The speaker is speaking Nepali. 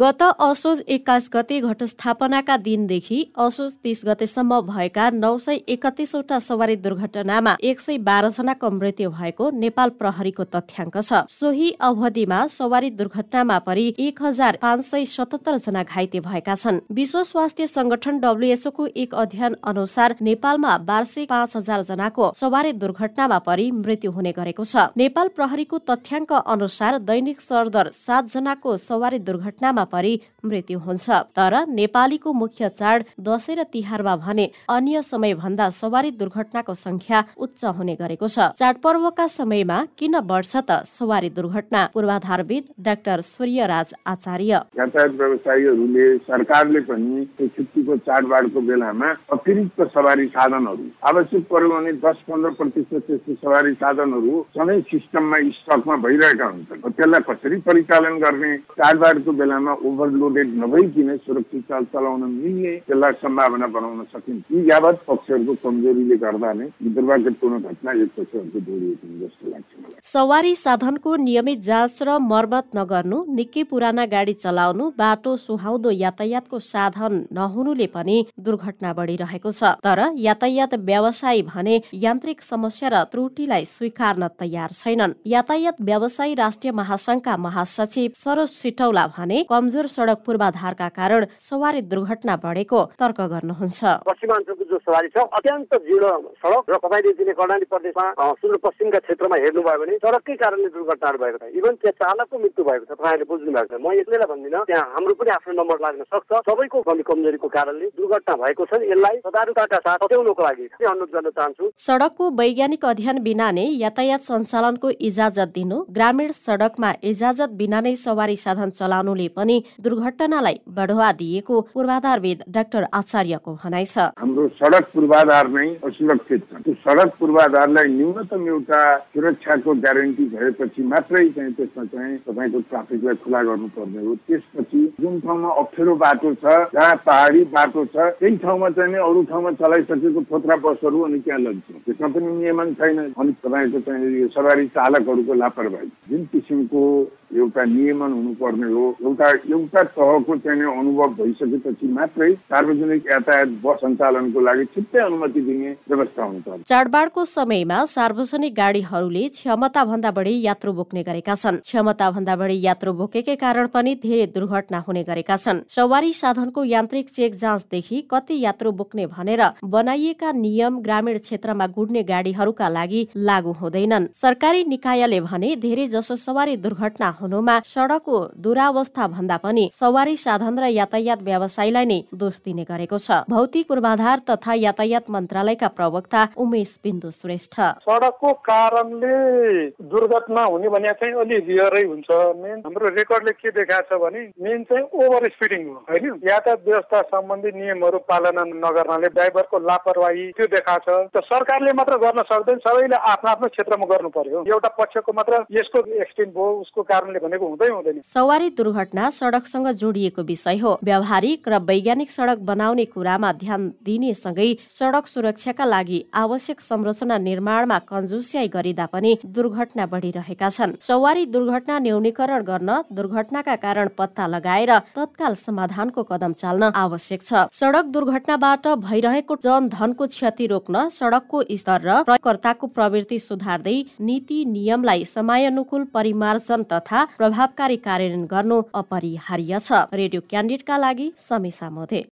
गत असोज एक्काइस गते घटस्थापनाका दिनदेखि असोज तीस गतेसम्म भएका नौ सय एकतिसवटा सवारी दुर्घटनामा एक सय बाह्रजनाको मृत्यु भएको नेपाल प्रहरीको तथ्याङ्क छ। सोही अवधिमा सवारी दुर्घटनामा परि एक हजार पाँच सय सतहत्तर जना घाइते भएका छन्। विश्व स्वास्थ्य संगठन डब्लुएचओको एक अध्ययन अनुसार नेपालमा वार्षिक पाँच हजार जनाको सवारी दुर्घटनामा परि मृत्यु हुने गरेको छ। नेपाल प्रहरीको तथ्याङ्क अनुसार दैनिक सरदर सात जनाको सवारी दुर्घटनामा परि मृत्यु हुन्छ। तर नेपालीको मुख्य चाड दशैँ र तिहारमा भने अन्य समय भन्दा सवारी दुर्घटनाको संख्या उच्च हुने गरेको छ। चाडपर्वका समयमा किन बढ्छ त सवारी दुर्घटना? पूर्वाधारविद डाक्टर सूर्यराज आचार्य। यातायात व्यवसायीहरूले सरकारले पनि छुट्टीको चाडबाडको बेलामा अतिरिक्त सवारी साधनहरू आवश्यक पर्यो भने दस पन्ध्र प्रतिशत त्यस्तो सवारी साधनहरू सधैँ सिस्टममा स्टकमा भइरहेका हुन्छन्। त्यसलाई कसरी परिचालन गर्ने चाडबाडको बेलामा ओभरलोडेड नभइकन सुरक्षित चाल चलाउन मिल्ने त्यसलाई सम्भावना बनाउन सकिन्छ। यी यावत पक्षहरूको कमजोरीले गर्दा नै दुर्भाग्यपूर्ण घटना एक पक्षहरूको जोडिएको जस्तो लाग्छ सवारी साधनको नियमित जाँच र मर्मत नगर्नु निकै पुराना गाडी चलाउनु बाटो सुहाउँदो यातायातको साधन नहुनुले पनि दुर्घटना बढिरहेको छ। तर यातायात व्यवसायी भने यान्त्रिक समस्या र त्रुटिलाई स्वीकार्न तयार छैनन्। यातायात व्यवसायी राष्ट्रिय महासंघका महासचिव सरोज सिटौला भने कमजोर सडक पूर्वाधारका कारण सवारी दुर्घटना बढेको तर्क गर्नुहुन्छ। पश्चिमाञ्चलको जो सवारी छ अत्यन्त जीर्ण सडक र तपाईँले दिने कर्णाली प्रदेशमा सुदूरपश्चिमका क्षेत्रमा हेर्नुभयो भने सडककै कारणले दुर्घटनाहरू भएको छ। इभन त्यहाँ चालकको मृत्यु भएको छ तपाईँहरूले बुझ्नु भएको छ। म एक्लैलाई भन्दिनँ त्यहाँ हाम्रो पनि आफ्नो नम्बर लाग्न सक्छ। सबैको कमी कमजोरीको कारणले दुर्घटना भएको छ यसलाई सदारुताका साथ सच्याउनको लागि अनुरोध गर्न चाहन्छु। सडकको वैज्ञानिक अध्ययन बिना नै यातायात सञ्चालनको इजाजत दिनु ग्रामीण सडकमा इजाजत बिना नै सवारी साधन चलाउनुले पनि दुर्घटनालाई बढुवा दिएको पूर्वाधारविद डाक्टर आचार्यको भनाइ छ। हाम्रो सडक पूर्वाधार नै असुरक्षित छ। त्यो सडक पूर्वाधारलाई न्यूनतम एउटा सुरक्षाको ग्यारेन्टी भएपछि मात्रै चाहिँ त्यसमा चाहिँ तपाईँको ट्राफिकलाई खुला गर्नुपर्ने हो। त्यसपछि जुन ठाउँमा अप्ठ्यारो बाटो छ जहाँ पहाडी बाटो छ त्यही ठाउँमा चाहिँ अरू ठाउँमा चलाइसकेको फोत्रा बसहरू अनि त्यहाँ लग्छ। त्यसमा पनि नियमन छैन। अनि तपाईँको चाहिँ सवारी चालकहरूको लापरवाही। जुन किसिमको एउटा नियमन हुनुपर्ने हो। एउटा एउटा तहको चाहिँ अनुभव भइसकेपछि मात्रै सार्वजनिक यातायात बस सञ्चालनको लागि छिट्टै अनुमति दिने व्यवस्था हुन्छ चाडबाडको समयमा सार्वजनिक गाडीहरूले क्षमता भन्दा बढी यात्रु बोक्ने गरेका छन्। क्षमता भन्दा बढी यात्रु बोकेकै कारण पनि धेरै दुर्घटना हुने गरेका छन्। सवारी साधनको यान्त्रिक चेक जाँचदेखि कति यात्रु बोक्ने भनेर बनाइएका नियम ग्रामीण क्षेत्रमा गुड्ने गाडीहरूका लागि लागू हुँदैनन्। सरकारी निकायले भने धेरै जसो सवारी दुर्घटना हुनुमा सडकको दुरावस्था भन्दा पनि सवारी साधन र यातायात व्यवसायलाई नै दोष दिने गरेको छ। भौतिक पूर्वाधार तथा यातायात मन्त्रालयका प्रवक्ता उमेश बिन्दु श्रेष्ठ। सडकको कारणले दुर्घटना हुने भने चाहिँ अलि रियरै हुन्छ। मेन हाम्रो रेकर्डले के देखाएको छ भने मेन चाहिँ ओभर स्पिडिङ हो होइन? यातायात व्यवस्था सम्बन्धी नियमहरू पालना नगर्नाले ड्राइभरको लापरवाही त्यो देखाएको छ। सरकारले मात्र गर्न सक्दैन सबैले आफ्नो आफ्नो क्षेत्रमा गर्नु पर्यो। एउटा पक्षको मात्र यसको एक्सटेन्ट भयो उसको कारणले भनेको हुँदै हुँदैन। सवारी दुर्घटना सडकसँग जोडिएको विषय हो। व्यावहारिक र वैज्ञानिक सडक बनाउने कुरामा ध्यान दिने सँगै सडक सुरक्षाका लागि आवश्यक संरचना निर्माणमा कन्जुस्याई गरिँदा पनि दुर्घटना बढिरहेका छन्। सवारी दुर्घटना न्यूनीकरण गर्न दुर्घटनाका कारण पत्ता लगाएर तत्काल समाधानको कदम चाल्न आवश्यक छ। सडक दुर्घटनाबाट भइरहेको जन धनको क्षति रोक्न सडकको स्तर र प्रयोगकर्ताको प्रवृत्ति सुधार्दै नीति नियमलाई समयानुकूल परिमार्जन तथा प्रभावकारी कार्यान्वयन गर्नु अपरिहार्य छ। रेडियो क्यान्डिडका लागि समीसा मोधे।